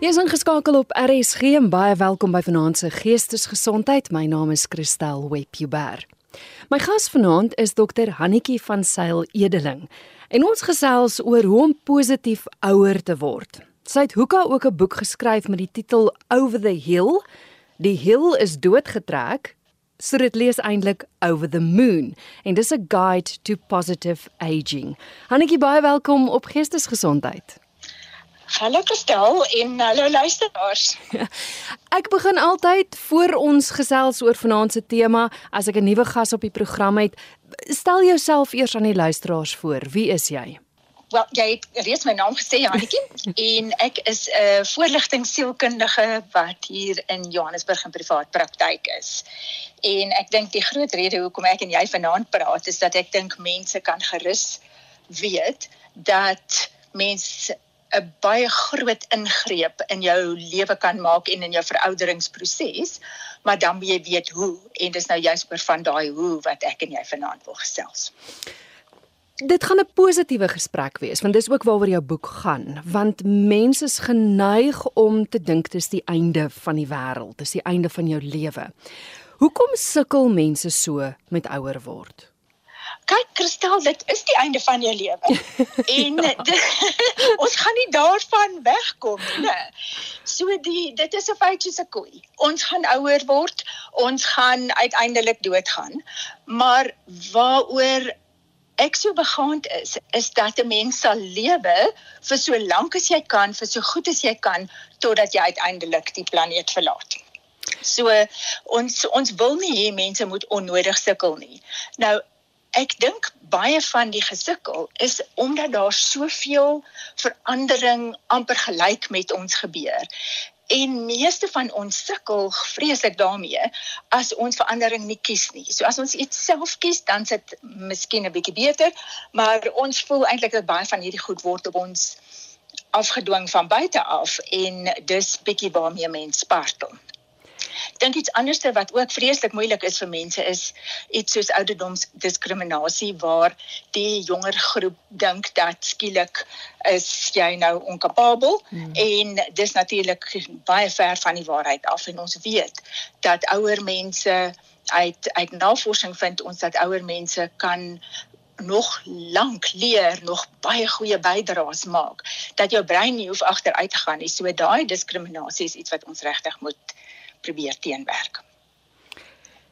Jy is ingeskakel op RSG en baie welkom by Vanaand se Geestesgesondheid. My naam is Christel Webber. My gas vanaand is Dr. Hannetjie van Sail Edeling en ons gesels oor hoe om positief ouer te word. Sy het hoeka ook 'n boek geskryf met die titel Over the Hill. Die hill is doodgetrek, so dit lees eintlik Over the Moon en dis 'n guide to positive aging. Hannetjie, baie welkom op Geestesgesondheid. Hallo Kristel en hallo luisteraars. Ek begin altyd voor ons gesels oor vanaand se tema as ek 'n nuwe gas op die program het, stel jouself eers aan die luisteraars voor. Wie is jy? Wel, jy het reeds my naam gesê, Janetjie, en ek is 'n voorligtingsielkundige wat hier in Johannesburg in privaat praktyk is. En ek dink die groot rede hoekom ek en jy vanaand praat is dat ek dink mense kan gerus weet dat mense 'n baie groot ingreep in jou lewe kan maak en in jou verouderingsproses, maar dan moet jy weet hoe en dis nou juist oor van daai hoe wat ek en jy vanaand wil gesels. Dit gaan 'n positiewe gesprek wees want dis ook waaroor jou boek gaan want mense is geneig om te dink dis die einde van die wêreld, dis die einde van jou lewe. Hoekom sukkel mense so met ouer word? Kyk Kristel, dit is die einde van jou lewe. en ja. dit, ons gaan nie daarvan wegkom nie. So die dit is 'n feit soos 'n koei. Ons gaan ouer word, ons gaan uiteindelik doodgaan. Maar waaroor ek so begaand is, is dat 'n mens sal lewe vir so lank as jy kan, vir so goed as jy kan totdat jy uiteindelik die planeet verlaat. So ons ons wil nie hê mense moet onnodig sukkel nie. Nou Ek dink baie van die gesukkel is omdat daar soveel verandering amper gelyk met ons gebeur. En meeste van ons sukkel vreeslik daarmee as ons verandering nie kies nie. So as ons iets self kies, dan sit miskien 'n bietjie beter, maar ons voel eintlik dat baie van hierdie goed word op ons afgedwing van buite af en dis bietjie waarmee mense spartel dink iets anderste wat ook vreeslik moeilik is vir mense is iets soos ouderdomsdiskriminasie waar die jonger groep dink dat skielik is jy nou onkapabel hmm. en dis natuurlik baie ver van die waarheid af en ons weet dat ouer mense uit uit navorsing vind ons dat ouer mense kan nog lank leer, nog baie goeie bydraes maak dat jou brein nie hoef agteruit te gaan nie. So daai diskriminasie is iets wat ons regtig moet probeer teenwerk.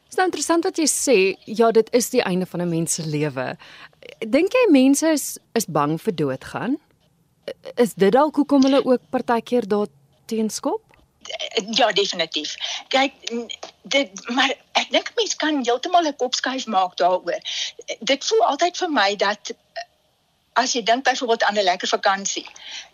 Dit is nou interessant wat jy sê, ja, dit is die einde van 'n mens se lewe. Dink jy mense is is bang vir doodgaan? Is dit dalk hoekom hulle ook partykeer daar teenskop? Ja, definitief. Kyk, dit maar ek dink mense kan heeltemal 'n kop skuif maak daaroor. Dit voel altyd vir my dat as jy dink byvoorbeeld aan 'n lekker vakansie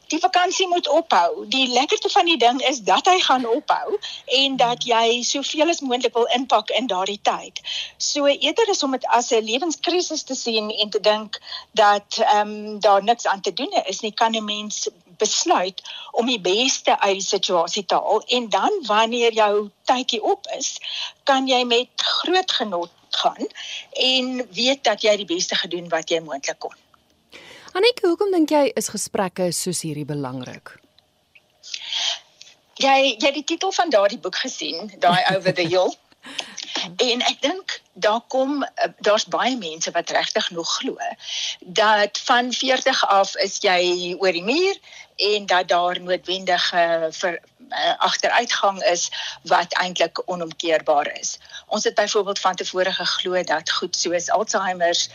die vakansie moet ophou. Die lekkerste van die ding is dat hy gaan ophou en dat jy soveel as moontlik wil inpak in daardie tyd. So eerder is om dit as 'n lewenskrisis te sien en te dink dat ehm um, daar niks aan te doen is nie, kan 'n mens besluit om die beste uit die situasie te haal en dan wanneer jou tydjie op is, kan jy met groot genot gaan en weet dat jy die beste gedoen wat jy moontlik kon. Anneke, hoekom dink jy is gesprekke soos hierdie belangrik? Jy jy die titel van daardie boek gesien, daai Over the Hill. en ek dink daar kom eh, daar's baie mense wat regtig nog glo dat van 40 af is jy oor die muur en dat daar noodwendige vir uh, agteruitgang is wat eintlik onomkeerbaar is. Ons het byvoorbeeld van tevore geglo dat goed soos Alzheimer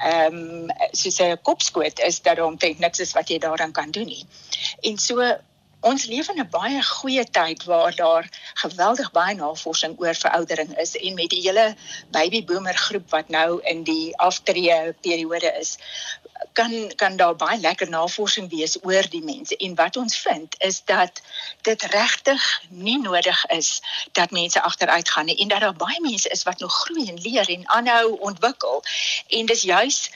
ehm um, soos 'n kopskoot is dat daar omtrent niks is wat jy daaraan kan doen nie. En so ons leef in 'n baie goeie tyd waar daar geweldig baie navorsing oor veroudering is en met die hele baby boomer groep wat nou in die aftree periode is kan kan daar baie lekker navorsing wees oor die mense en wat ons vind is dat dit regtig nie nodig is dat mense agteruit gaan nie en dat daar baie mense is wat nog groei en leer en aanhou ontwikkel en dis juis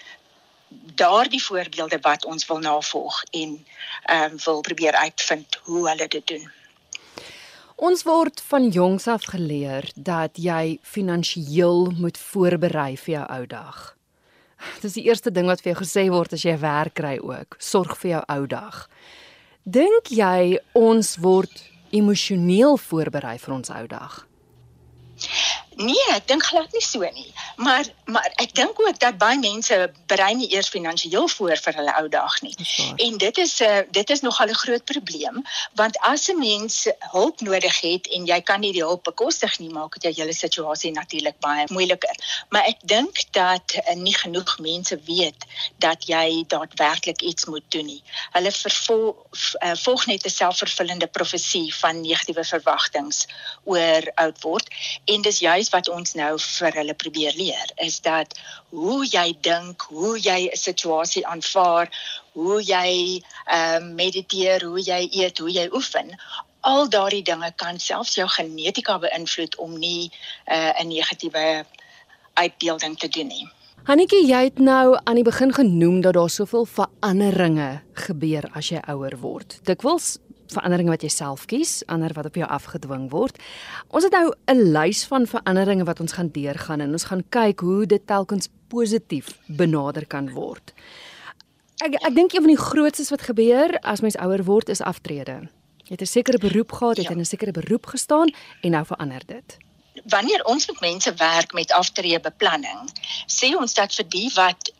daardie voorbeelde wat ons wil navolg en ehm um, wil probeer uitvind hoe hulle dit doen. Ons word van jongs af geleer dat jy finansiëel moet voorberei vir jou ou dag. Dit is die eerste ding wat vir jou gesê word as jy 'n werk kry ook. Sorg vir jou ou dag. Dink jy ons word emosioneel voorberei vir ons ou dag? Nee, ek dink glad nie so nie. Maar maar ek dink ook dat baie mense berei nie eers finansiëel voor vir hulle ou dag nie. En dit is 'n uh, dit is nogal 'n groot probleem want as 'n mens hulp nodig het en jy kan nie die hulp bekostig nie, maak dit jou hele situasie natuurlik baie moeiliker. Maar ek dink dat uh, nie genoeg mense weet dat jy daadwerklik iets moet doen nie. Hulle vervolg uh, volg net 'n selfvervullende profesie van negatiewe verwagtinge oor oud word en dis juist juis wat ons nou vir hulle probeer leer is dat hoe jy dink, hoe jy 'n situasie aanvaar, hoe jy ehm uh, mediteer, hoe jy eet, hoe jy oefen, al daardie dinge kan selfs jou genetika beïnvloed om nie uh, 'n uh, negatiewe uitbeelding te doen nie. Hannetjie, jy het nou aan die begin genoem dat daar soveel veranderinge gebeur as jy ouer word. Dikwels veranderinge wat jy self kies, ander wat op jou afgedwing word. Ons het nou 'n lys van veranderinge wat ons gaan deurgaan en ons gaan kyk hoe dit telkens positief benader kan word. Ek ek dink een van die grootstes wat gebeur as mens ouer word is aftrede. Jy het 'n sekere beroep gehad, jy het ja. in 'n sekere beroep gestaan en nou verander dit. Wanneer ons met mense werk met aftreebeplanning, sê ons dat vir die wat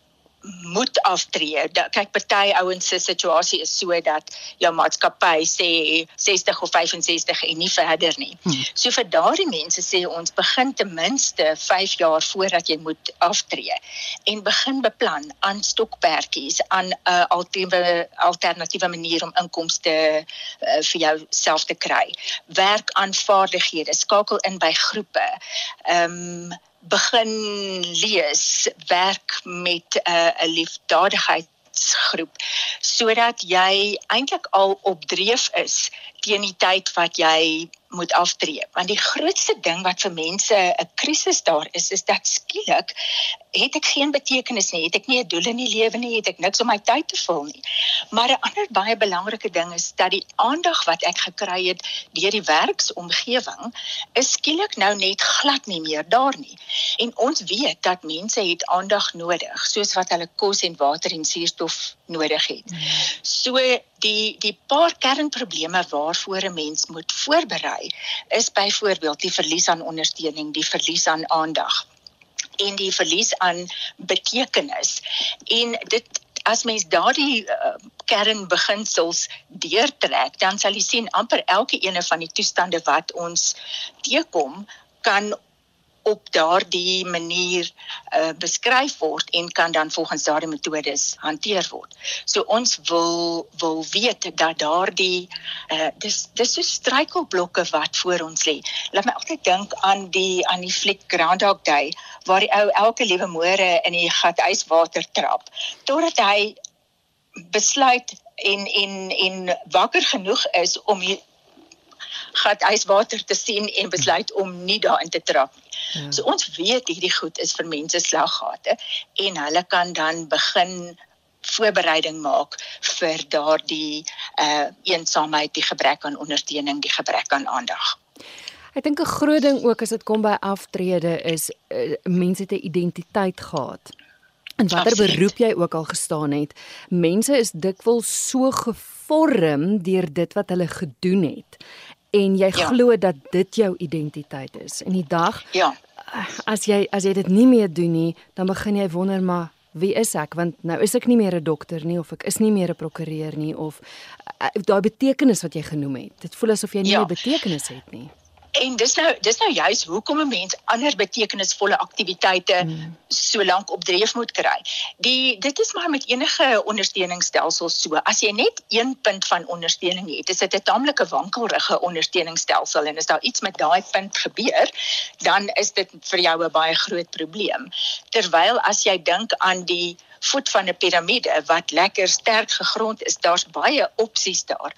moet aftree. Da, kyk party ouens se situasie is so dat jou maatskappy sê 60 of 65 en nie verder nie. Hmm. So vir daardie mense sê ons begin ten minste 5 jaar voordat jy moet aftree en begin beplan aan stokperdjies aan 'n uh, alternatiewe alternatiewe manier om inkomste uh, vir jouself te kry. Werk aan vaardighede, skakel in by groepe. Ehm um, begin lees, werk met 'n uh, 'n liefdadigheidsgroep sodat jy eintlik al op dreef is teen die tyd wat jy moet aftree. Want die grootste ding wat vir mense 'n krisis daar is, is dat skielik het ek geen betekenis nie, het ek nie 'n doel in die lewe nie, het ek niks om my tyd te vul nie. Maar 'n ander baie belangrike ding is dat die aandag wat ek gekry het deur die werksomgewing is skielik nou net glad nie meer daar nie. En ons weet dat mense het aandag nodig, soos wat hulle kos en water en suurstof nodig het. Hmm. So die die paar kernprobleme waarvoor 'n mens moet voorberei is byvoorbeeld die verlies aan ondersteuning, die verlies aan aandag en die verlies aan betekenis. En dit as mens daardie uh, kernbeginsels deurtrek, dan sal jy sien amper elke ene van die toestande wat ons teekom kan op daardie manier uh, beskryf word en kan dan volgens daardie metodes hanteer word. So ons wil wil weet dat daardie uh, dis dis so struikelblokke wat voor ons lê. Laat my altyd dink aan die aan die fliek Groundhog Day waar die ou elke liewe môre in die gat yswater trap totdat hy besluit en en en wakker genoeg is om gat yswater te sien en besluit om nie daarin te trap nie. Ja. So ons weet hierdie goed is vir mense slaggate en hulle kan dan begin voorbereiding maak vir daardie uh eensaamheid, die gebrek aan ondersteuning, die gebrek aan aandag. Ek dink 'n groot ding ook as dit kom by aftrede is uh, mense het 'n identiteit gehad. En watter beroep jy ook al gestaan het, mense is dikwels so gevorm deur dit wat hulle gedoen het en jy ja. glo dat dit jou identiteit is. En die dag Ja. As jy as jy dit nie meer doen nie, dan begin jy wonder maar wie is ek want nou is ek nie meer 'n dokter nie of ek is nie meer 'n prokureur nie of uh, daai betekenis wat jy genoem het. Dit voel asof jy nie ja. 'n betekenis het nie. En dis nou dis nou juis hoekom 'n mens ander betekenisvolle aktiwiteite mm. so lank op dreef moet kry. Die dit is maar met enige ondersteuningsstelsel so. As jy net een punt van ondersteuning het, is dit 'n taamlike wankelrige ondersteuningsstelsel en as daar iets met daai punt gebeur, dan is dit vir jou 'n baie groot probleem. Terwyl as jy dink aan die voet van 'n piramide wat lekker sterk gegrond is, daar's baie opsies daar.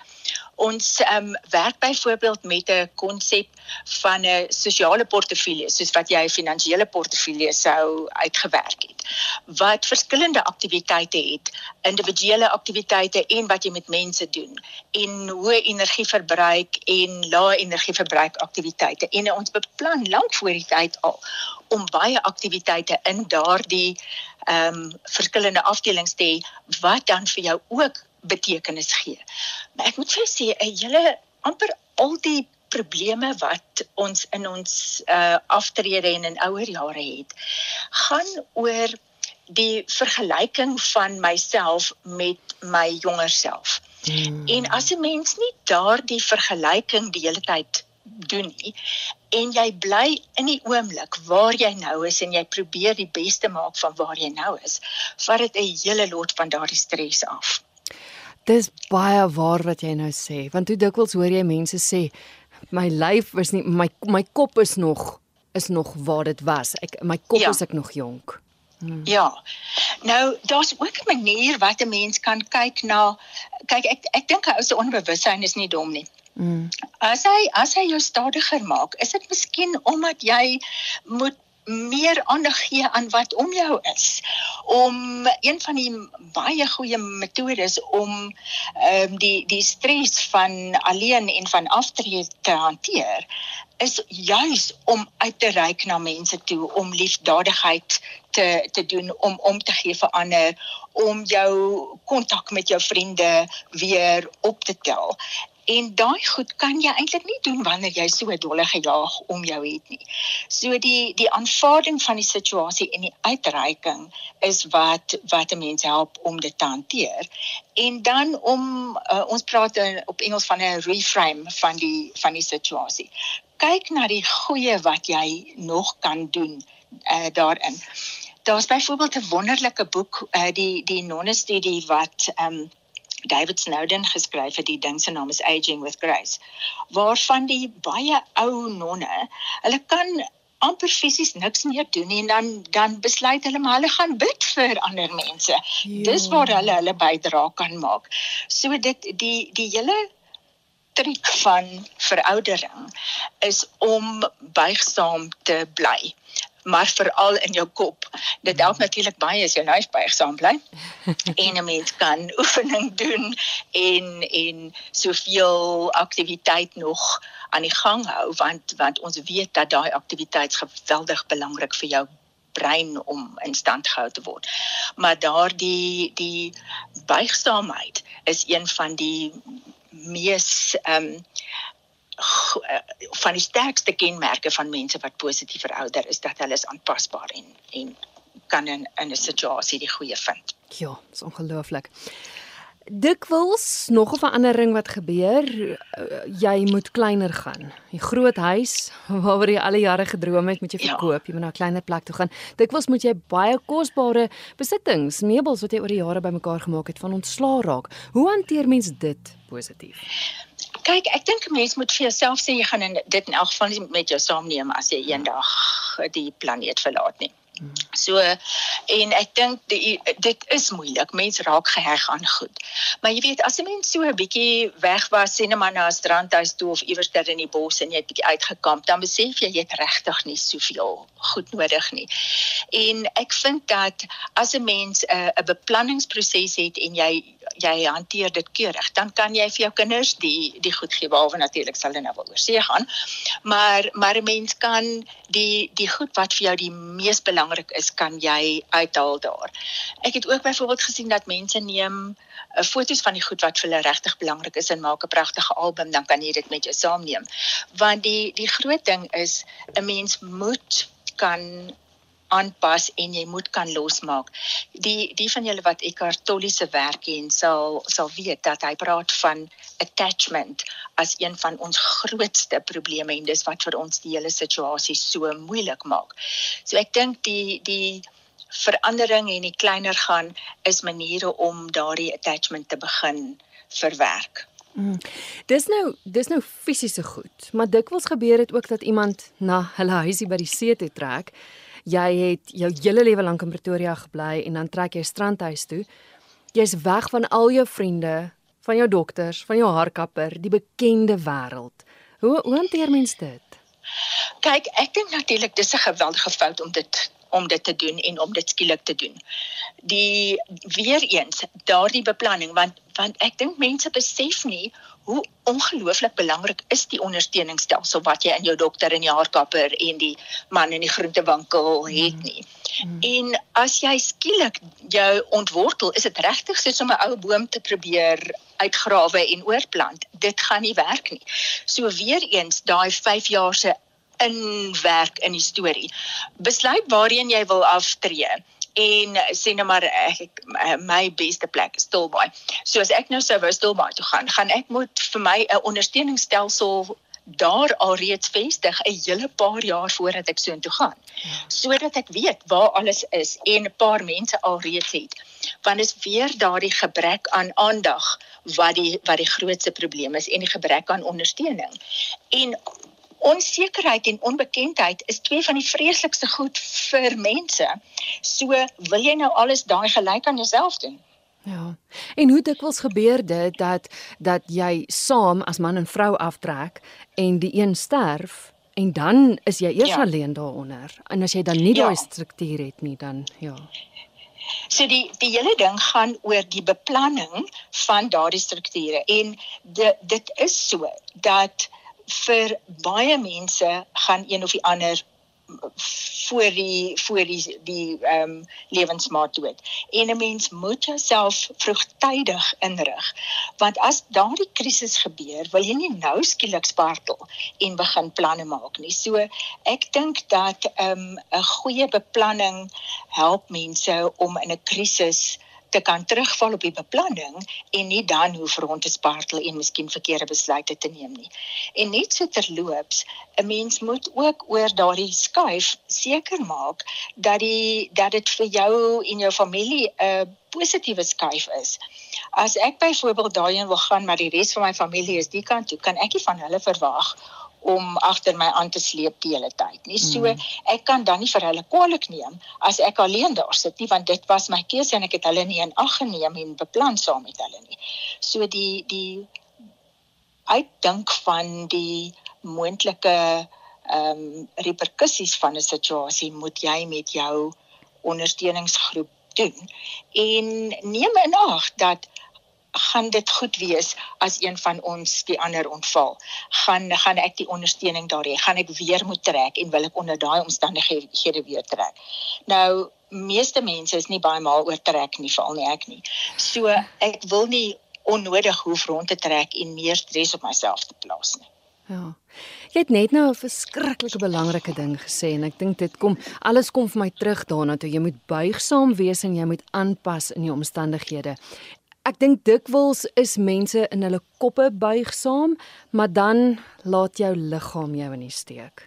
Ons ehm um, werk byvoorbeeld met 'n konsep van 'n sosiale portefeulje, soos wat jy 'n finansiële portefeulje sou uitgewerk het. Wat verskillende aktiwiteite het, individuele aktiwiteite en wat jy met mense doen en hoë energieverbruik en lae energieverbruik aktiwiteite. En ons beplan lank voor die tyd al om baie aktiwiteite in daardie ehm um, verskillende afdelings te hê wat dan vir jou ook betekenis gee. Maar ek moet vir jou sê, 'n hele amper al die probleme wat ons in ons uh aftrede en in ouer jare het, gaan oor die vergelyking van myself met my jonger self. Hmm. En as 'n mens nie daardie vergelyking die hele tyd doen nie en jy bly in die oomblik waar jy nou is en jy probeer die beste maak van waar jy nou is, vat dit 'n hele lot van daardie stres af. Dis baie waar wat jy nou sê, want hoe dikwels hoor jy mense sê my lyf is nie my my kop is nog is nog waar dit was. Ek my kop ja. is ek nog jonk. Hmm. Ja. Nou daar's ook 'n manier wat 'n mens kan kyk na kyk ek ek dink ou se onbewussyn is nie dom nie. Mm. As hy as hy jou stadiger maak, is dit miskien omdat jy moet meer aandag gee aan wat om jou is. Om een van die baie goeie metodes om ehm um, die die stres van alleen en van aftrede te hanteer is juis om uit te reik na mense toe om liefdadigheid te te doen om om te gee vir ander om jou kontak met jou vriende weer op te tel En daai goed kan jy eintlik nie doen wanneer jy so dolle gejaag om jou het nie. So die die aanvaarding van die situasie en die uitreiking is wat wat 'n mens help om dit te hanteer. En dan om uh, ons praat op Engels van 'n reframe van die van die situasie. Kyk na die goeie wat jy nog kan doen uh, daarin. Daar's byvoorbeeld 'n wonderlike boek uh, die die nonne studie wat um, David Snowden geskryf het die ding se naam is Aging with Grace waarvan die baie ou nonne hulle kan amper fisies niks meer doen en dan dan besluit hulle maar hulle gaan bid vir ander mense. Jo. Dis waar hulle hulle bydrae kan maak. So dit die die hele triek van veroudering is om buigsaam te bly maar veral in jou kop. Dit help natuurlik baie as jy lyf buigsaam bly. en 'n mens kan oefening doen en en soveel aktiwiteit nog aan die gang hou want want ons weet dat daai aktiwiteit geweldig belangrik vir jou brein om in stand gehou te word. Maar daardie die buigsaamheid is een van die mees ehm um, van die sterkste kenmerke van mense wat positief verouder is dat hulle is aanpasbaar en en kan in in 'n situasie die goeie vind. Ja, dis ongelooflik. Dikwels nog 'n verandering wat gebeur, eh, jy moet kleiner gaan. Die groot huis waaroor jy al die jare gedroom het, moet jy ja. verkoop. Ja. Jy moet na 'n kleiner plek toe gaan. Dikwels moet jy baie kosbare besittings, meubels wat jy oor die jare bymekaar gemaak het, van ontslaa raak. Hoe hanteer mens dit positief? Kyk, ek dink 'n mens moet vir jouself sê jy gaan in dit in elk geval nie met jou saamneem as jy eendag die planeet verlaat nie. So en ek dink dit is moeilik. Mense raak geheg aan goed. Maar jy weet as 'n mens so 'n bietjie weg was, sien 'n man na 'n strandhuis toe of iewers ter in die bos en jy het bietjie uitgekamp, dan besef jy jy het regtig nie soveel goed nodig nie. En ek vind dat as 'n mens 'n 'n beplanningsproses het en jy jy hanteer dit keurig, dan kan jy vir jou kinders die die goed gee behalwe natuurlik sal hulle nou wel oorsee gaan. Maar maar 'n mens kan die die goed wat vir jou die mees belangrik is, kan jy uithaal daar. Ek het ook byvoorbeeld gesien dat mense neem uh, foto's van die goed wat vir hulle regtig belangrik is en maak 'n pragtige album, dan kan jy dit met jou saamneem. Want die die groot ding is 'n mens moet kan aanpas en jy moet kan losmaak. Die die van julle wat Eckhart Tolle se werk ken sal sal weet dat hy praat van attachment as een van ons grootste probleme en dis wat vir ons die hele situasie so moeilik maak. So ek dink die die verandering en die kleiner gaan is maniere om daardie attachment te begin verwerk. Mm. Dis nou dis nou fisiese goed, maar dikwels gebeur dit ook dat iemand na hulle huisie by die see toe trek jy het jou hele lewe lank in Pretoria gebly en dan trek jy strandhuis toe. Jy's weg van al jou vriende, van jou dokters, van jou haarkapper, die bekende wêreld. Hoe hoe hanteer mens dit? Kyk, ek dink natuurlik dis 'n geweldige fout om dit om dit te doen en om dit skielik te doen. Die weer eens daardie beplanning want want ek dink mense besef nie hoe ongelooflik belangrik is die ondersteuningsstelsel wat jy in jou dokter en die haarkapper en die man in die groentewinkel het nie. Mm. En as jy skielik jou ontwortel, is dit regtig soos om 'n ou boom te probeer uitgrawe en oorplant. Dit gaan nie werk nie. So weer eens daai 5 jaar se inwerk in die storie. Besluit waarheen jy wil aftree en sê nou maar ek my beste plek is Stilbaai. So as ek nou sou wou Stilbaai toe gaan, gaan ek moet vir my 'n ondersteuningsstelsel daar alreeds vestig 'n hele paar jaar voordat ek soontoe gaan. Sodat ek weet waar alles is en 'n paar mense alreeds het. Want is weer daardie gebrek aan aandag wat die wat die grootste probleem is en die gebrek aan ondersteuning. En onsekerheid en onbekendheid is twee van die vreeslikste goed vir mense. So wil jy nou alles daai gelyk aan jouself doen? Ja. En hoe dikwels gebeur dit dat dat jy saam as man en vrou aftrek en die een sterf en dan is jy eers ja. alleen daaronder. En as jy dan nie ja. daai struktuur het nie dan ja. So die die hele ding gaan oor die beplanning van daardie strukture en de, dit is so dat vir baie mense gaan een of die ander voor die voor die die ehm um, lewensmaat dood. En 'n mens moet jouself vroegtydig inrig. Want as daardie krisis gebeur, wil jy nie nou skielik spartel en begin planne maak nie. So ek dink dat ehm um, 'n goeie beplanning help mense om in 'n krisis te kan terugval op die beplanning en nie dan hoef rond te spartel en miskien verkeerde besluite te neem nie. En net so terloops, 'n mens moet ook oor daardie skuif seker maak dat die dat dit vir jou en jou familie 'n positiewe skuif is. As ek byvoorbeeld daarheen wil gaan maar die res van my familie is die kant toe, kan ek nie van hulle verwag om agter my aan te sleep die hele tyd. Nie so mm. ek kan dan nie vir hulle kwaliek neem as ek alleen daar sit nie want dit was my keuse en ek het hulle nie in ag geneem en beplan saam met hulle nie. So die die uitdink van die moontlike ehm um, reperkusies van 'n situasie moet jy met jou ondersteuningsgroep doen. En neem in ag dat gaan dit goed wees as een van ons die ander ontval. Gaan gaan ek die ondersteuning daar hê? Gaan ek weer moet trek en wil ek onder daai omstandighede weer trek? Nou meeste mense is nie baie maal oor trek nie, veral nie ek nie. So ek wil nie onnodig hoef rond te trek en meer stres op myself te plaas nie. Ja. Jy het net nou 'n verskriklike belangrike ding gesê en ek dink dit kom alles kom vir my terug daarna toe jy moet buigsaam wees en jy moet aanpas in die omstandighede. Ek dink dikwels is mense in hulle koppe buigsaam, maar dan laat jou liggaam jou in die steek.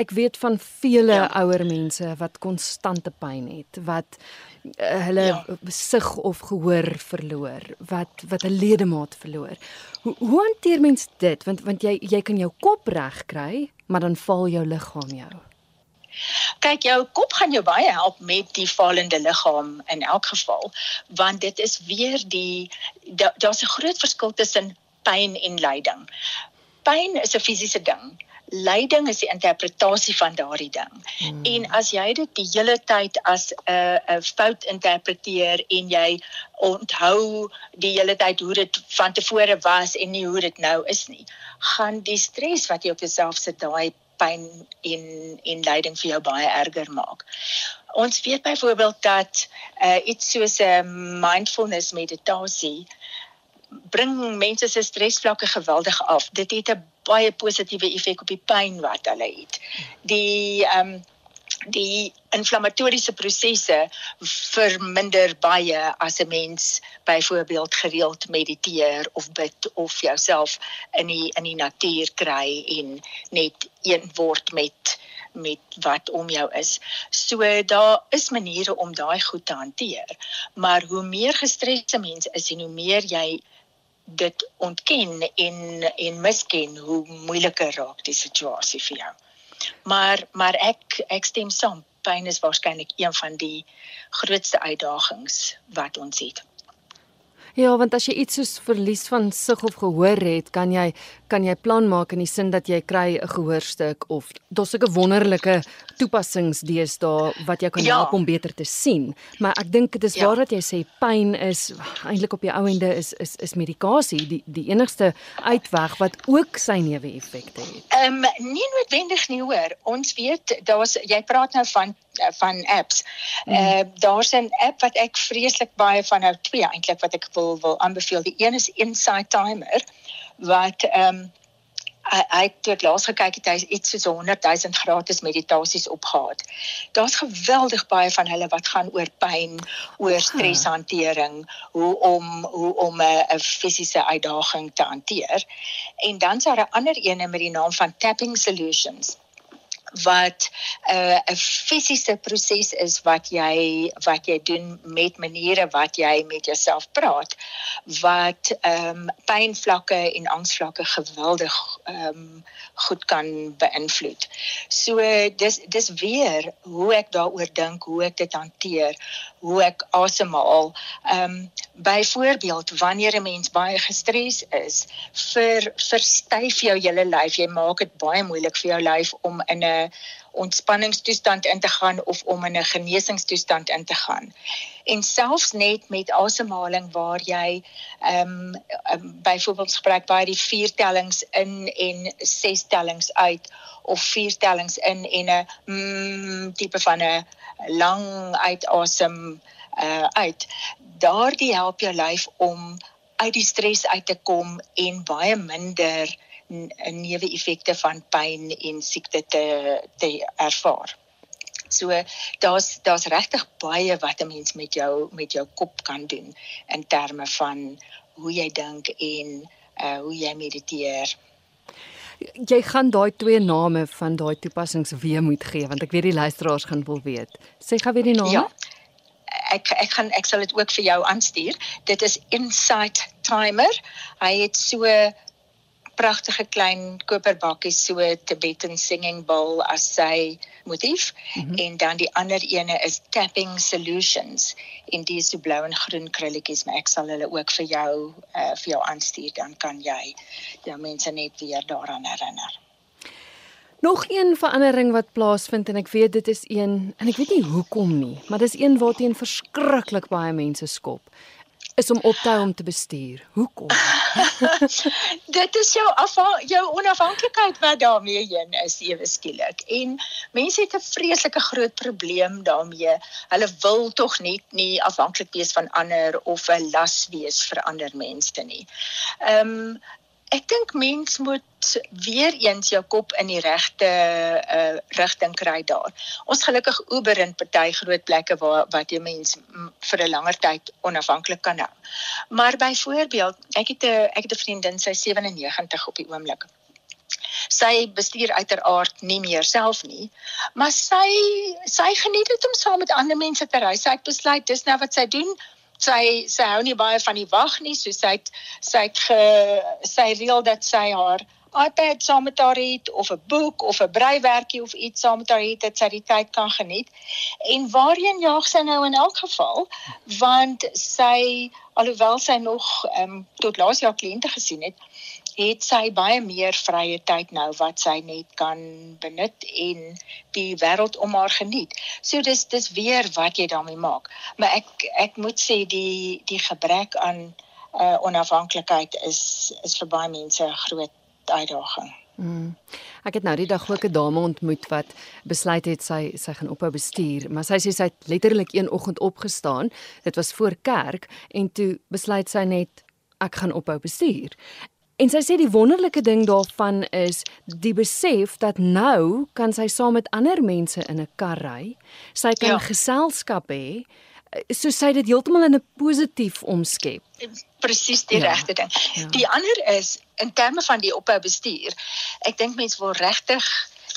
Ek weet van vele ja. ouer mense wat konstante pyn het, wat uh, hulle ja. sig of gehoor verloor, wat wat 'n ledemaat verloor. Hoe hoe hanteer mens dit? Want want jy jy kan jou kop reg kry, maar dan val jou liggaam jou. Kyk, jou kop gaan jou baie help met die fallende liggaam in elk geval, want dit is weer die daar's 'n groot verskil tussen pyn en lyding. Pyn is 'n fisiese ding. Lyding is die interpretasie van daardie ding. Hmm. En as jy dit die hele tyd as 'n 'n fout interpreteer en jy onthou die hele tyd hoe dit van tevore was en nie hoe dit nou is nie, gaan die stres wat jy op jouself sit daai pyn en en lyding vir jou baie erger maak. Ons weet byvoorbeeld dat uh, iets soos 'n uh, mindfulness meditasie bring mense se stresvlakke geweldig af. Dit het 'n baie positiewe effek op die pyn wat hulle het. Die ehm um, die inflammatoriese prosesse verminder baie as 'n mens byvoorbeeld gereeld mediteer of bid of jouself in die in die natuur kry en net een word met met wat om jou is. So daar is maniere om daai goed te hanteer. Maar hoe meer gestreste mens is en hoe meer jy dit ontken en en misken, hoe moeiliker raak die situasie vir jou. Maar maar ek ek stem saam. Pyn is waarskynlik een van die grootste uitdagings wat ons het. Ja, want as jy iets soos verlies van sig of gehoor het, kan jy kan jy plan maak in die sin dat jy kry 'n gehoorstuk of daar's sulke wonderlike toepassings deesdae wat jou kan ja. help om beter te sien. Maar ek dink dit is ja. waar dat jy sê pyn is eintlik op die ou ende is is is medikasie die die enigste uitweg wat ook sy neeweffekte het. Ehm um, nie noodwendig nie hoor. Ons weet daar's jy praat nou van van apps. Mm. Uh daar's 'n app wat ek vreeslik baie van hou twee eintlik wat ek wil wil aanbeveel. Die een is Insight Timer wat ehm um, hy het tot laas gekyk het hy iets soos 100 000 gratis meditasies opgehaat. Daar's geweldig baie van hulle wat gaan oor pyn, oor streshantering, hoe om hoe om 'n fisiese uitdaging te hanteer. En dan is daar 'n ander een met die naam van Tapping Solutions wat 'n uh, 'n fisiese proses is wat jy wat jy doen met maniere wat jy met jouself praat wat ehm um, pynvlakke en angsvlakke geweldig ehm um, goed kan beïnvloed. So dis dis weer hoe ek daaroor dink, hoe ek dit hanteer, hoe ek asemhaal. Ehm byvoorbeeld wanneer 'n mens baie gestres is, vir verstyf jou hele lyf. Jy maak dit baie moeilik vir jou lyf om in 'n ontspanningstoestand in te gaan of om in 'n genesingstoestand in te gaan. En selfs net met asemhaling waar jy ehm um, um, byvoorbeeld gebruik baie die vier tellings in en ses tellings uit of vier tellings in en 'n mm, tipe van 'n lang uitasem uh, uit. Daardie help jou lyf om uit die stres uit te kom en baie minder neeweffekte van pyn en siekte te te ervaar. So daar's daar's regtig baie wat 'n mens met jou met jou kop kan doen in terme van hoe jy dink en uh hoe jy mediteer. Jy gaan daai twee name van daai toepassings weer moet gee want ek weet die luisteraars gaan wil weet. Sê gou weer die name. Ja. Ek ek gaan ek sal dit ook vir jou aanstuur. Dit is Insight Timer. Hy het so pragtige klein koperbakkies so Tibetan singing bowl as sy motief mm -hmm. en dan die ander ene is tapping solutions en die is so blou en groen krulletjies maar ek sal hulle ook vir jou uh, vir jou aanstuur dan kan jy jou mense net weer daaraan herinner. Nog een verandering wat plaasvind en ek weet dit is een en ek weet nie hoekom nie, maar dis een waarteen verskriklik baie mense skop is om op te hou om te bestuur. Hoekom? dit is jou jou onafhanklikheid wat daarmee heen is ewe skielik. En mense het 'n vreeslike groot probleem daarmee. Hulle wil tog net nie afhanklik wees van ander of 'n las wees vir ander mense nie. Ehm um, ek dink mens moet weer eens jou kop in die regte uh, rigting kry daar. Ons gelukkig Uber in party groot plekke waar wat jy mens vir 'n langer tyd onafhanklik kan hou. Maar byvoorbeeld, ek het 'n ek het 'n vriendin, sy 97 op die oomblik. Sy bestuur uiteraard nie meer self nie, maar sy sy geniet dit om saam met ander mense te ry. Sy het besluit dis nou wat sy doen sy sy hou nie baie van die wag nie, so sy het sy het ge, sy reël dat sy haar iPad saam met haar het of 'n boek of 'n breiwerkie of iets saam met haar het dat sy die tyd kan geniet. En waarheen jaag sy nou in elk geval? Want sy alhoewel sy nog ehm um, tot laas jaar kliënte gesien het, het sy baie meer vrye tyd nou wat sy net kan benut en die wêreld om haar geniet. So dis dis weer wat jy daarmee maak. Maar ek ek moet sê die die gebrek aan uh, onafhanklikheid is is vir baie mense 'n groot uitdaging. Mm. Ek het nou die dag ook 'n dame ontmoet wat besluit het sy sy gaan ophou bestuur, maar sy sê sy het letterlik een oggend opgestaan. Dit was voor kerk en toe besluit sy net ek gaan ophou bestuur. En sy sê die wonderlike ding daarvan is die besef dat nou kan sy saam met ander mense in 'n kar ry. Sy kan ja. geselskap hê. So sy dit heeltemal in 'n positief omskep. Presies die ja. regte ding. Ja. Die ander is in terme van die ophou bestuur. Ek dink mense wil regtig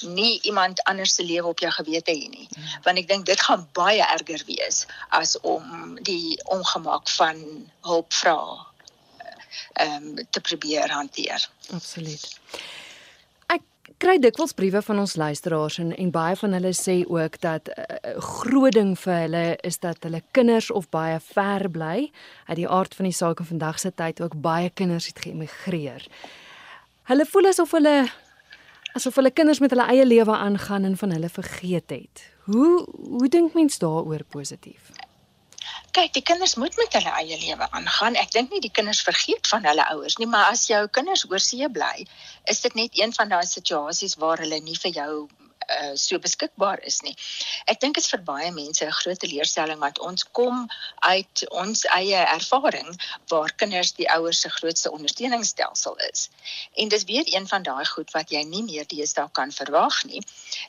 nie iemand anders se lewe op jou gewete hê nie ja. want ek dink dit gaan baie erger wees as om die ongemak van hulp vra ehm um, te probeer hanteer. Absoluut. Ek kry dikwels briewe van ons luisteraars en en baie van hulle sê ook dat 'n uh, eh, groot ding vir hulle is dat hulle kinders of baie ver bly. Uit die aard van die saak in vandag se tyd ook baie kinders het geëmigreer. Hulle voel asof hulle asof hulle kinders met hulle eie lewe aangaan en van hulle vergeet het. Hoe hoe dink mens daaroor positief? Kyk, die kinders moet met hulle eie lewe aangaan. Ek dink nie die kinders vergeet van hulle ouers nie, maar as jou kinders oorsee bly, is dit net een van daai situasies waar hulle nie vir jou uh, so beskikbaar is nie. Ek dink dit is vir baie mense 'n groot teleurstelling want ons kom uit ons eie ervaring waar kinders die ouers se grootste ondersteuningsstelsel is. En dis weer een van daai goed wat jy nie meer deesdae kan verwag nie.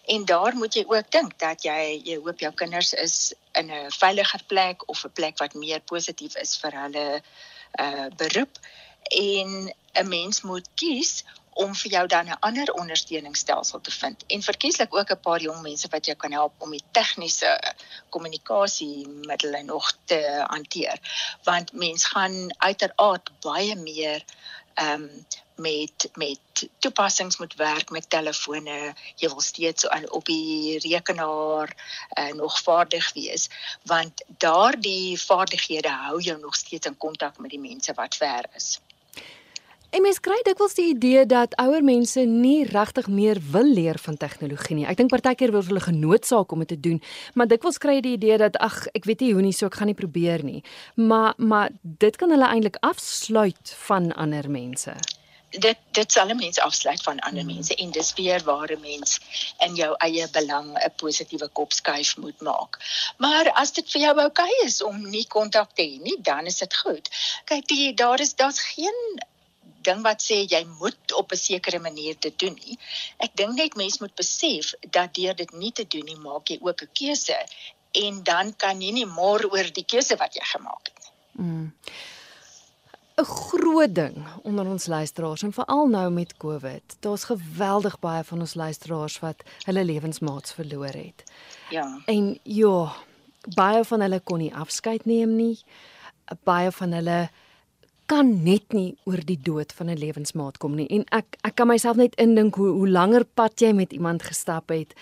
En daar moet jy ook dink dat jy jy hoop jou kinders is in 'n veiliger plek of 'n plek wat meer positief is vir hulle uh beroep en 'n mens moet kies om vir jou dan 'n ander ondersteuningsstelsel te vind. En verkieslik ook 'n paar jong mense wat jou kan help om die tegniese kommunikasiemiddels nog te hanteer. Want mens gaan uiteraard baie meer ehm um, met met toepassings moet werk met telefone. Jy wil steeds op die rekenaar uh, nog vaardig wees. Want daardie vaardighede hou jou nog steeds in kontak met die mense wat ver is En mens kry dikwels die idee dat ouer mense nie regtig meer wil leer van tegnologie nie. Ek dink partykeer word hulle genoodsaak om dit te doen, maar dikwels kry jy die idee dat ag, ek weet nie hoe nie, so ek gaan nie probeer nie. Maar maar dit kan hulle eintlik afsluit van ander mense. Dit dit sal 'n mens afsluit van ander hmm. mense en dis weer waar 'n mens in jou eie belang 'n positiewe kop skuif moet maak. Maar as dit vir jou oukei okay is om nie kontak te hê nie, dan is dit goed. Kyk, die daar is daar's geen ding wat sê jy moet op 'n sekere manier dit doen nie. Ek dink net mense moet besef dat deur dit nie te doen nie, maak jy ook 'n keuse en dan kan jy nie môre oor die keuse wat jy gemaak het nie. Mm. 'n Groot ding onder ons luisteraars en veral nou met COVID. Daar's geweldig baie van ons luisteraars wat hulle lewensmaats verloor het. Ja. En ja, baie van hulle kon nie afskeid neem nie. Baie van hulle kan net nie oor die dood van 'n lewensmaat kom nie. En ek ek kan myself net indink hoe hoe langer pad jy met iemand gestap het.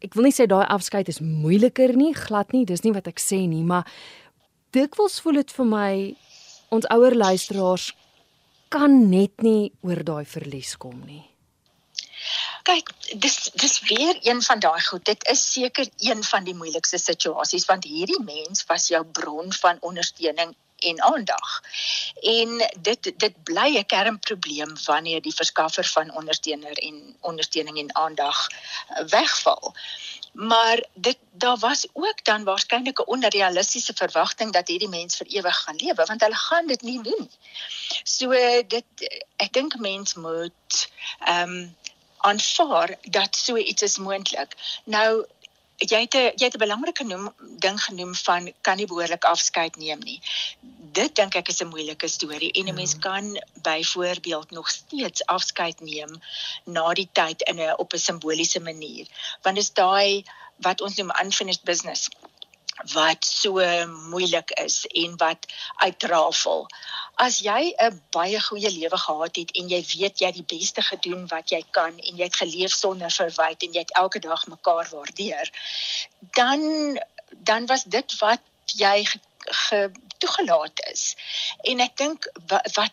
Ek wil nie sê daai afskeid is moeiliker nie, glad nie, dis nie wat ek sê nie, maar dikwels voel dit vir my ons ouer luisteraars kan net nie oor daai verlies kom nie. Kyk, dis dis weer een van daai goed. Dit is seker een van die moeilikste situasies want hierdie mens was jou bron van ondersteuning en aandag. En dit dit bly 'n kernprobleem wanneer die verskaffer van ondersteuner en ondersteuning en aandag eh, wegval. Maar dit daar was ook dan waarskynlik 'n onrealistiese verwagting dat hierdie mens vir ewig gaan lewe want hulle gaan dit nie doen. So dit ek dink mens moet ehm um, aanvaar dat so iets is moontlik. Nou jy het 'n jy het 'n belangrike noem, ding genoem van kan nie behoorlik afskeid neem nie. Dit dink ek is 'n moeilike storie en 'n mens ja. kan byvoorbeeld nog steeds afskeid neem na die tyd in 'n op 'n simboliese manier. Want dis daai wat ons noem unfinished business wat so moeilik is en wat uitrafel. As jy 'n baie goeie lewe gehad het en jy weet jy het die beste gedoen wat jy kan en jy het geleef sonder verwyte en jy het elke dag mekaar waardeer, dan dan was dit wat jy ge, ge, toegelaat is. En ek dink wat, wat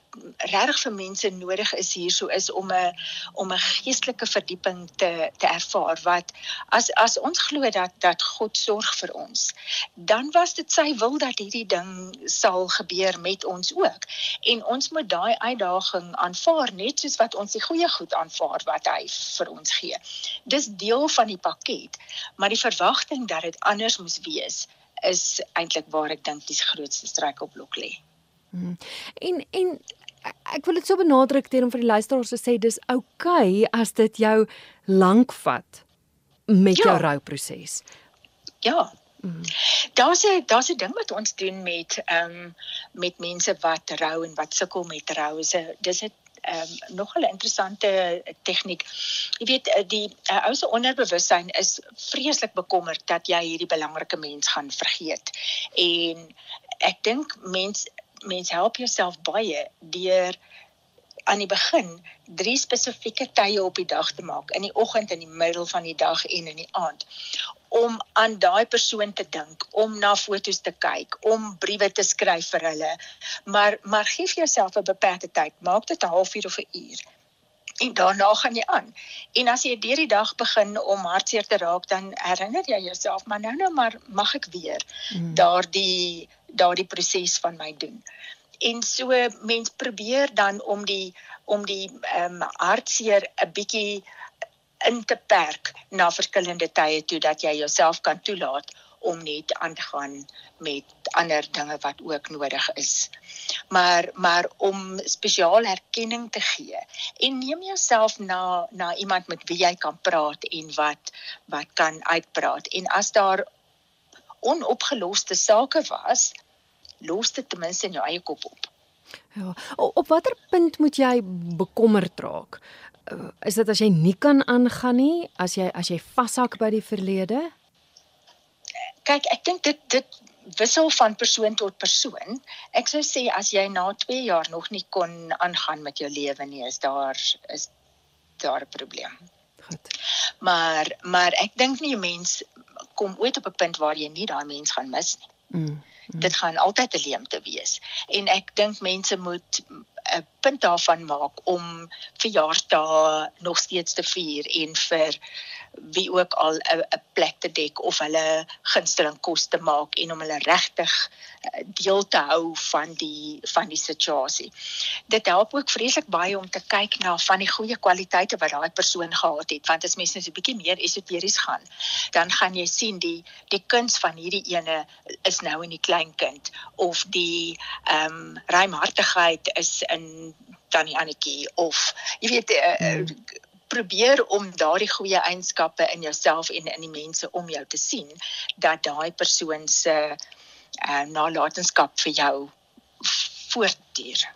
regtig vir mense nodig is hierso is om 'n om 'n geestelike verdieping te te ervaar wat as as ons glo dat dat God sorg vir ons, dan was dit sy wil dat hierdie ding sal gebeur met ons ook. En ons moet daai uitdaging aanvaar net soos wat ons die goeie goed aanvaar wat hy vir ons gee. Dis deel van die pakket, maar die verwagting dat dit anders moes wees is eintlik waar ek dink die grootste struikelblok lê. Hmm. En en ek wil dit so benadruk teer om vir die luisteraars te sê dis oukei okay as dit jou lank vat met ja. jou rouproses. Ja. Hmm. Daar's 'n daar's 'n ding wat ons doen met ehm um, met mense wat rou en wat sukkel met rou. Dis 'n um, nog 'n interessante tegniek. Jy weet eh, die uh, ou se onderbewussyn is vreeslik bekommerd dat jy hierdie belangrike mens gaan vergeet. En ek dink mens mens help jouself baie deur aan die begin drie spesifieke tye op die dag te maak in die oggend in die middel van die dag en in die aand om aan daai persoon te dink, om na foto's te kyk, om briewe te skryf vir hulle. Maar maar gee vir jouself 'n beperkte tyd. Maak dit 'n halfuur of 'n uur. En daarna gaan jy aan. En as jy deur die dag begin om hartseer te raak, dan herinner jy jouself, maar nou nou maar mag ek weer mm. daardie daardie proses van my doen en so mens probeer dan om die om die ehm um, hartseer 'n bietjie in te perk na verskillende tye toe dat jy jouself kan toelaat om net aan te gaan met ander dinge wat ook nodig is. Maar maar om spesiaal erkenning te gee en neem jouself na na iemand met wie jy kan praat en wat wat kan uitpraat en as daar onopgeloste sake was, los dit ten minste in jou eie kop op. Ja, op watter punt moet jy bekommerd raak? Uh, is dit as jy nie kan aangaan nie, as jy as jy vashak by die verlede? Kyk, ek dink dit dit wissel van persoon tot persoon. Ek sou sê as jy na 2 jaar nog nie kon aangaan met jou lewe nie, is daar is daar 'n probleem. Goed. Maar maar ek dink nie 'n mens kom ooit op 'n punt waar jy nie daai mens gaan mis nie. Mm. Dit gaan altyd 'n leemte wees. En ek dink mense moet 'n punt daarvan maak om verjaarsdae nog steeds te vier en vir wie ook al 'n plek te dek of hulle gunsteling kos te maak en om hulle regtig eh, deel te hou van die van die situasie. Dit help ook vreeslik baie om te kyk na van die goeie kwaliteite wat daai persoon gehad het want as mense net 'n bietjie meer esoteries gaan, dan gaan jy sien die die kuns van hierdie ene is nou in die kleinkind of die ehm um, ruimhartigheid is in tannie Annetjie of jy weet uh, uh, probeer om daardie goeie eienskappe in jouself en in die mense om jou te sien dat daai persoon se uh, nalatenskap vir jou voortduur.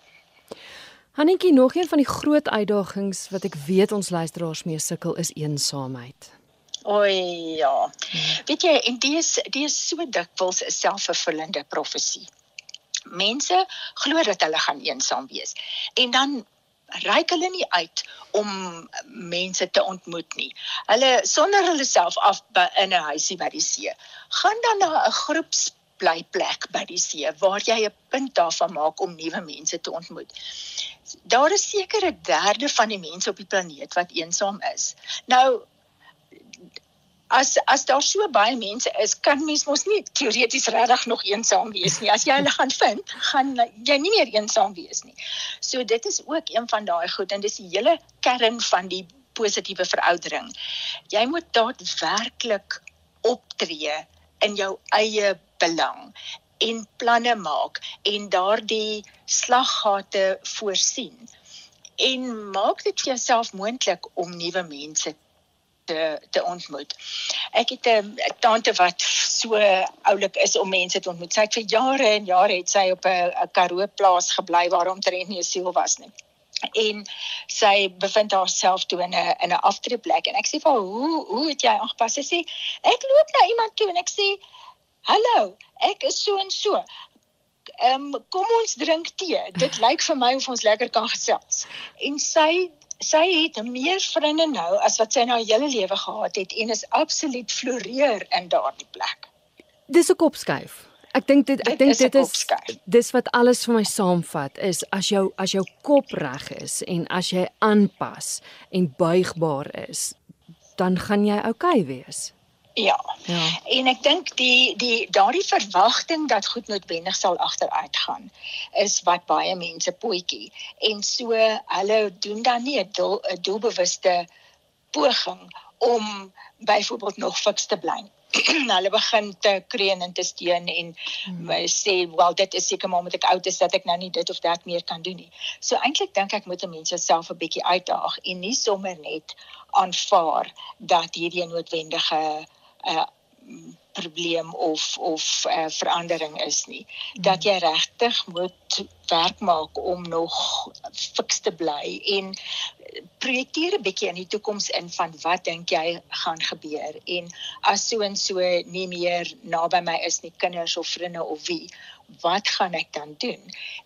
Hanetjie, nog een van die groot uitdagings wat ek weet ons luisteraars mee sukkel is eensaamheid. O ja. Weet jy, en dit is dit is so dikwels 'n selfvervullende profesie. Mense glo dat hulle gaan eensaam wees. En dan reik hulle nie uit om mense te ontmoet nie. Hulle sonder hulle self af in 'n huisie by die see. Gaan dan na 'n groepsblyplek by die see waar jy 'n punt daarvan maak om nuwe mense te ontmoet. Daar is sekere derde van die mense op die planeet wat eensaam is. Nou as as daar so baie mense is, kan mens mos nie teoreties regtig nog eensaam wees nie. As jy hulle gaan vind, gaan jy nie meer eensaam wees nie. So dit is ook een van daai goed en dis die hele kern van die positiewe veroudering. Jy moet daadwerklik optree in jou eie belang en planne maak en daardie slaggate voorsien en maak dit vir jouself moontlik om nuwe mense te te ontmoet. Ek het 'n tante wat so oulik is om mense te ontmoet. Sy het vir jare en jare het sy op 'n Karoo plaas gebly waar omtrent nie 'n siel was nie. En sy bevind haarself toe in 'n in 'n aftreeplek en ek sê vir haar, "Hoe hoe het jy aangepas?" Sy sê, "Ek loop na iemand toe en ek sê, "Hallo, ek is so en so." Ehm um, kom ons drink tee. Dit lyk vir my of ons lekker kan gesels. En sy sy het meer vriende nou as wat sy nou hele lewe gehad het en is absoluut floreer in daardie plek. Dis 'n kopskuif. Ek dink dit ek dink dit is dis wat alles vir my saamvat is as jou as jou kop reg is en as jy aanpas en buigbaar is, dan gaan jy oukei okay wees. Ja. ja. En ek dink die die daardie verwagting dat goed noodwendig sal agteruit gaan is wat baie mense potjie en so hulle doen dan nie 'n doel, doelbewuste poging om byvoorbeeld nog fiks te bly. hulle begin te kreun en te steun en hmm. sê wel dit is seker maar omdat ek oud is dat ek nou nie dit of dat meer kan doen nie. So eintlik dink ek moet mense self 'n bietjie uitdaag en nie sommer net aanvaar dat hierdie noodwendige 'n uh, probleem of of uh, verandering is nie. Dat jy regtig moet werk maak om nog fiks te bly en projekteer 'n bietjie in die toekoms in van wat dink jy gaan gebeur en as so en so nie meer naby my is nie kinders of vriende of wie wat gaan ek dan doen?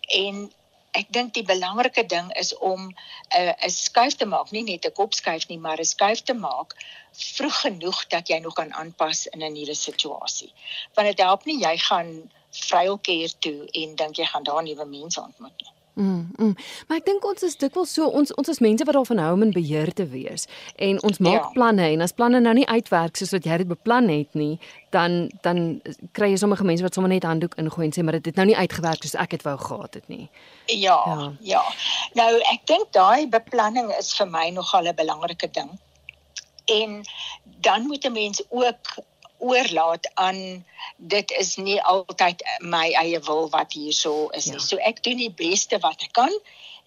En ek dink die belangrike ding is om 'n uh, 'n skuif te maak, nie net 'n kopskuif nie, maar 'n skuif te maak vroeg genoeg dat jy nog kan aanpas in 'n nuwe situasie. Want dit help nie jy gaan vryelkeer toe en dink jy gaan daar nuwe mense ontmoet nie. Mm, mm. Maar ek dink ons is dikwels so ons ons is mense wat daarvan hou om in beheer te wees en ons maak ja. planne en as planne nou nie uitwerk soos wat jy dit beplan het nie, dan dan kry jy sommige mense wat sommer net handdoek ingooi en sê maar dit het nou nie uitgewerk soos ek dit wou gehad het nie. Ja, ja. Ja. Nou ek dink daai beplanning is vir my nogal 'n belangrike ding. En dan moet 'n mens ook oorlaat aan dit is nie altyd my eie wil wat hierso is nie. Ja. So ek doen die beste wat ek kan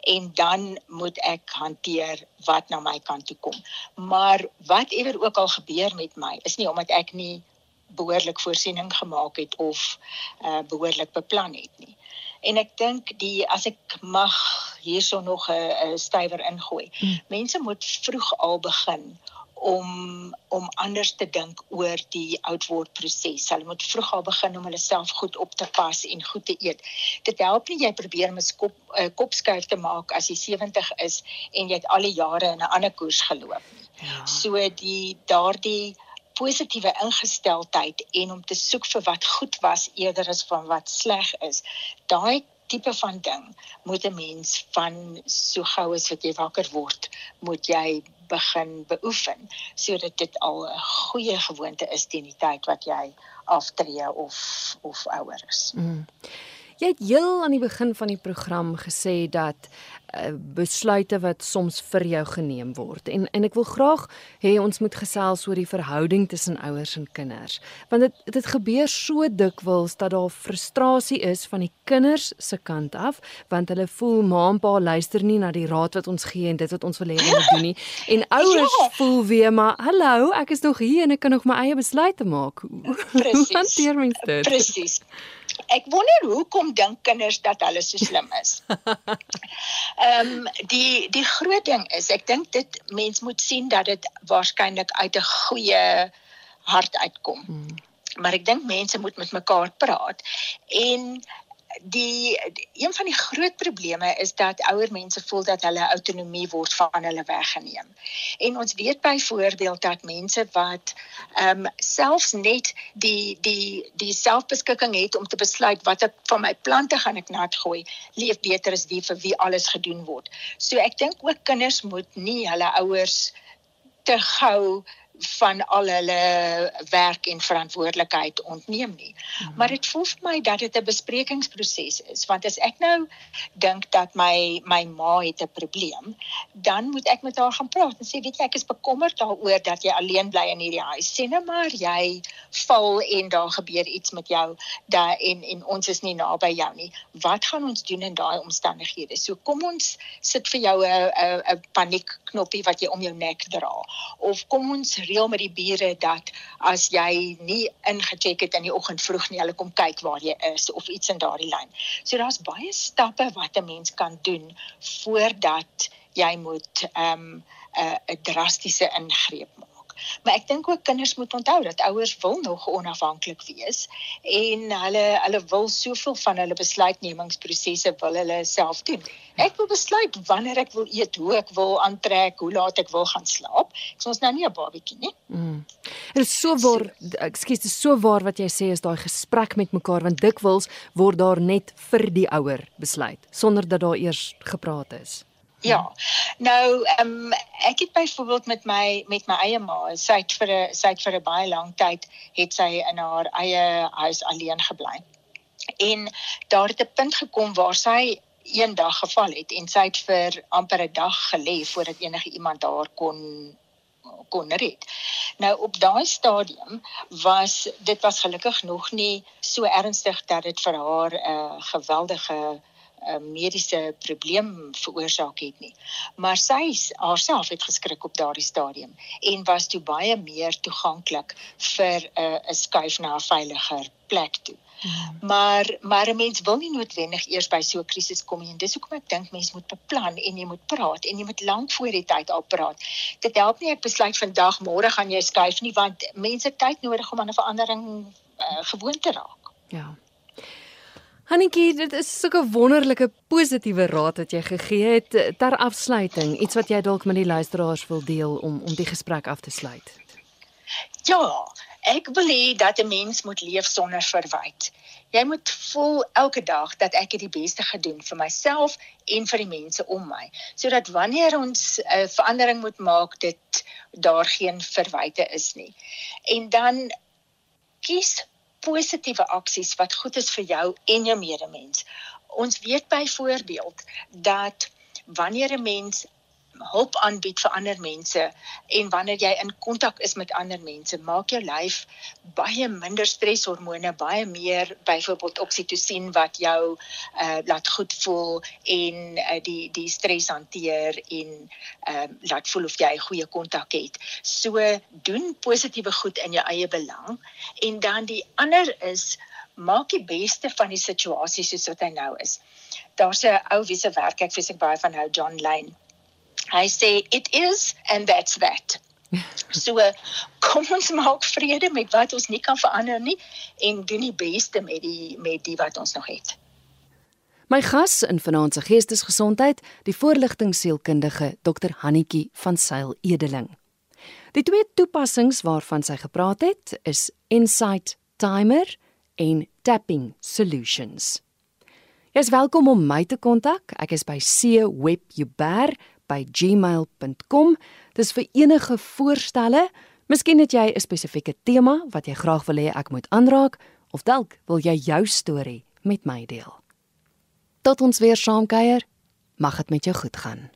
en dan moet ek hanteer wat na my kant toe kom. Maar whatever ook al gebeur met my, is nie omdat ek nie behoorlik voorsiening gemaak het of uh behoorlik beplan het nie. En ek dink die as ek mag hierso nog 'n stywer ingooi. Hmm. Mense moet vroeg al begin om om anders te dink oor die oudword proses. Hulle moet vroeg al begin om hulle self goed op te pas en goed te eet. Dit help nie jy probeer om 'n kop uh, kopskuif te maak as jy 70 is en jy het al die jare in 'n ander koers geloop nie. Ja. So die daardie positiewe ingesteldheid en om te soek vir wat goed was eerder as van wat sleg is. Daai tipe van ding moet 'n mens van so gou as wat jy wakker word, moet jy begin beoefen sodat dit al 'n goeie gewoonte is teen die tyd wat jy aftree of of ouer is. Mm. Jy het heel aan die begin van die program gesê dat besluite wat soms vir jou geneem word. En en ek wil graag hê ons moet gesels oor die verhouding tussen ouers en kinders want dit dit gebeur so dikwels dat daar frustrasie is van die kinders se kant af want hulle voel ma en pa luister nie na die raad wat ons gee en dit wat ons wil hê hulle moet doen nie. En ouers ja. voel weer maar hallo ek is nog hier en ek kan nog my eie besluite maak. Presies hoe hanteer mens dit? Presies Ek wonder hoekom dink kinders dat hulle so slim is. Ehm um, die die groot ding is, ek dink dit mens moet sien dat dit waarskynlik uit 'n goeie hart uitkom. Hmm. Maar ek dink mense moet met mekaar praat en die, die een van die groot probleme is dat ouer mense voel dat hulle autonomie word van hulle weggeneem. En ons weet byvoorbeeld dat mense wat ehm um, selfs net die die die selfbeskikking het om te besluit wat ek van my plante gaan ek nat gooi, leef beter as die vir wie alles gedoen word. So ek dink ook kinders moet nie hulle ouers te gou van al hulle werk en verantwoordelikheid ontneem nie. Mm -hmm. Maar dit voel vir my dat dit 'n besprekingsproses is want as ek nou dink dat my my ma het 'n probleem, dan moet ek met haar gaan praat en sê weet jy ek is bekommerd daaroor dat jy alleen bly in hierdie huis. Sien nou maar jy val en daar gebeur iets met jou daar en en ons is nie naby jou nie. Wat gaan ons doen in daai omstandighede? So kom ons sit vir jou 'n 'n 'n paniekknoppie wat jy om jou nek dra of kom ons reël met die bure dat as jy nie ingecheck het in die oggend vroeg nie, hulle kom kyk waar jy is of iets in daardie lyn. So daar's baie stappe wat 'n mens kan doen voordat jy moet ehm um, 'n uh, drastiese ingreep maak. Maar ek dink ook kinders moet onthou dat ouers wil nog onafhanklik wees en hulle hulle wil soveel van hulle besluitnemingsprosesse wil hulle self doen. Ek wil besluit wanneer ek wil eet, hoe ek wil aantrek, hoe laat ek wil gaan slaap. Ek ons nou nie 'n babatjie nie. Mm. Dit is so waar, ekskuus, dit is so waar wat jy sê is daai gesprek met mekaar want dikwels word daar net vir die ouer besluit sonder dat daar eers gepraat is. Ja. Nou, ehm um, ek het byvoorbeeld met my met my eie ma, sy het vir 'n sy het vir 'n baie lang tyd het sy in haar eie huis alleen gebly. En daar het 'n punt gekom waar sy eendag geval het en sy het vir amper 'n dag gelê voordat enige iemand haar kon kon red. Nou op daai stadium was dit was gelukkig nog nie so ernstig dat dit vir haar 'n uh, geweldige 'n mediese probleem veroorsaak het nie. Maar sy haarself het geskrik op daardie stadium en was toe baie meer toeganklik vir 'n uh, 'n skuif na 'n veiliger plek toe. Hmm. Maar maar 'n mens wil nie noodwendig eers by so 'n krisis kom nie. Dis hoekom ek dink mens moet beplan en jy moet praat en jy moet lank voor die tyd al praat. Dit help nie ek besluit vandag môre gaan jy skuif nie want mense tyd nodig om aan 'n verandering uh, gewoon te raak. Ja. Hannetjie, dit is sulke wonderlike positiewe raad wat jy gegee het ter afsluiting. Iets wat jy dalk met die luisteraars wil deel om om die gesprek af te sluit. Ja, ek wil hê dat 'n mens moet leef sonder verwyd. Jy moet voel elke dag dat ek dit die beste gedoen vir myself en vir die mense om my, sodat wanneer ons 'n uh, verandering moet maak, dit daar geen verwyte is nie. En dan kies positiewe aksies wat goed is vir jou en jou medemens. Ons weet byvoorbeeld dat wanneer 'n mens hulp aanbied vir ander mense en wanneer jy in kontak is met ander mense, maak jou lyf baie minder streshormone, baie meer byvoorbeeld oksitosien wat jou uh laat goed voel en uh, die die stres hanteer en uh, laat voel of jy goeie kontak het. So doen positiewe goed in jou eie belang en dan die ander is maak die beste van die situasie soos wat hy nou is. Daar's 'n ou wie se werk ek vreeslik baie van hou John Lane Hy sê it is and that's that. So kom ons maak vrede met wat ons nie kan verander nie en doen die beste met die met die wat ons nog het. My gas in vanaand se geestesgesondheid, die voorligtingsielkundige Dr. Hannetjie van Sail Edeling. Die twee toepassings waarvan sy gepraat het, is Insight Timer en Tapping Solutions. Jy is welkom om my te kontak. Ek is by C Webjuber by gmail.com. Dis vir enige voorstelle. Miskien het jy 'n spesifieke tema wat jy graag wil hê ek moet aanraak of dalk wil jy jou storie met my deel. Tot ons weer saamkuier. Mag dit met jou goed gaan.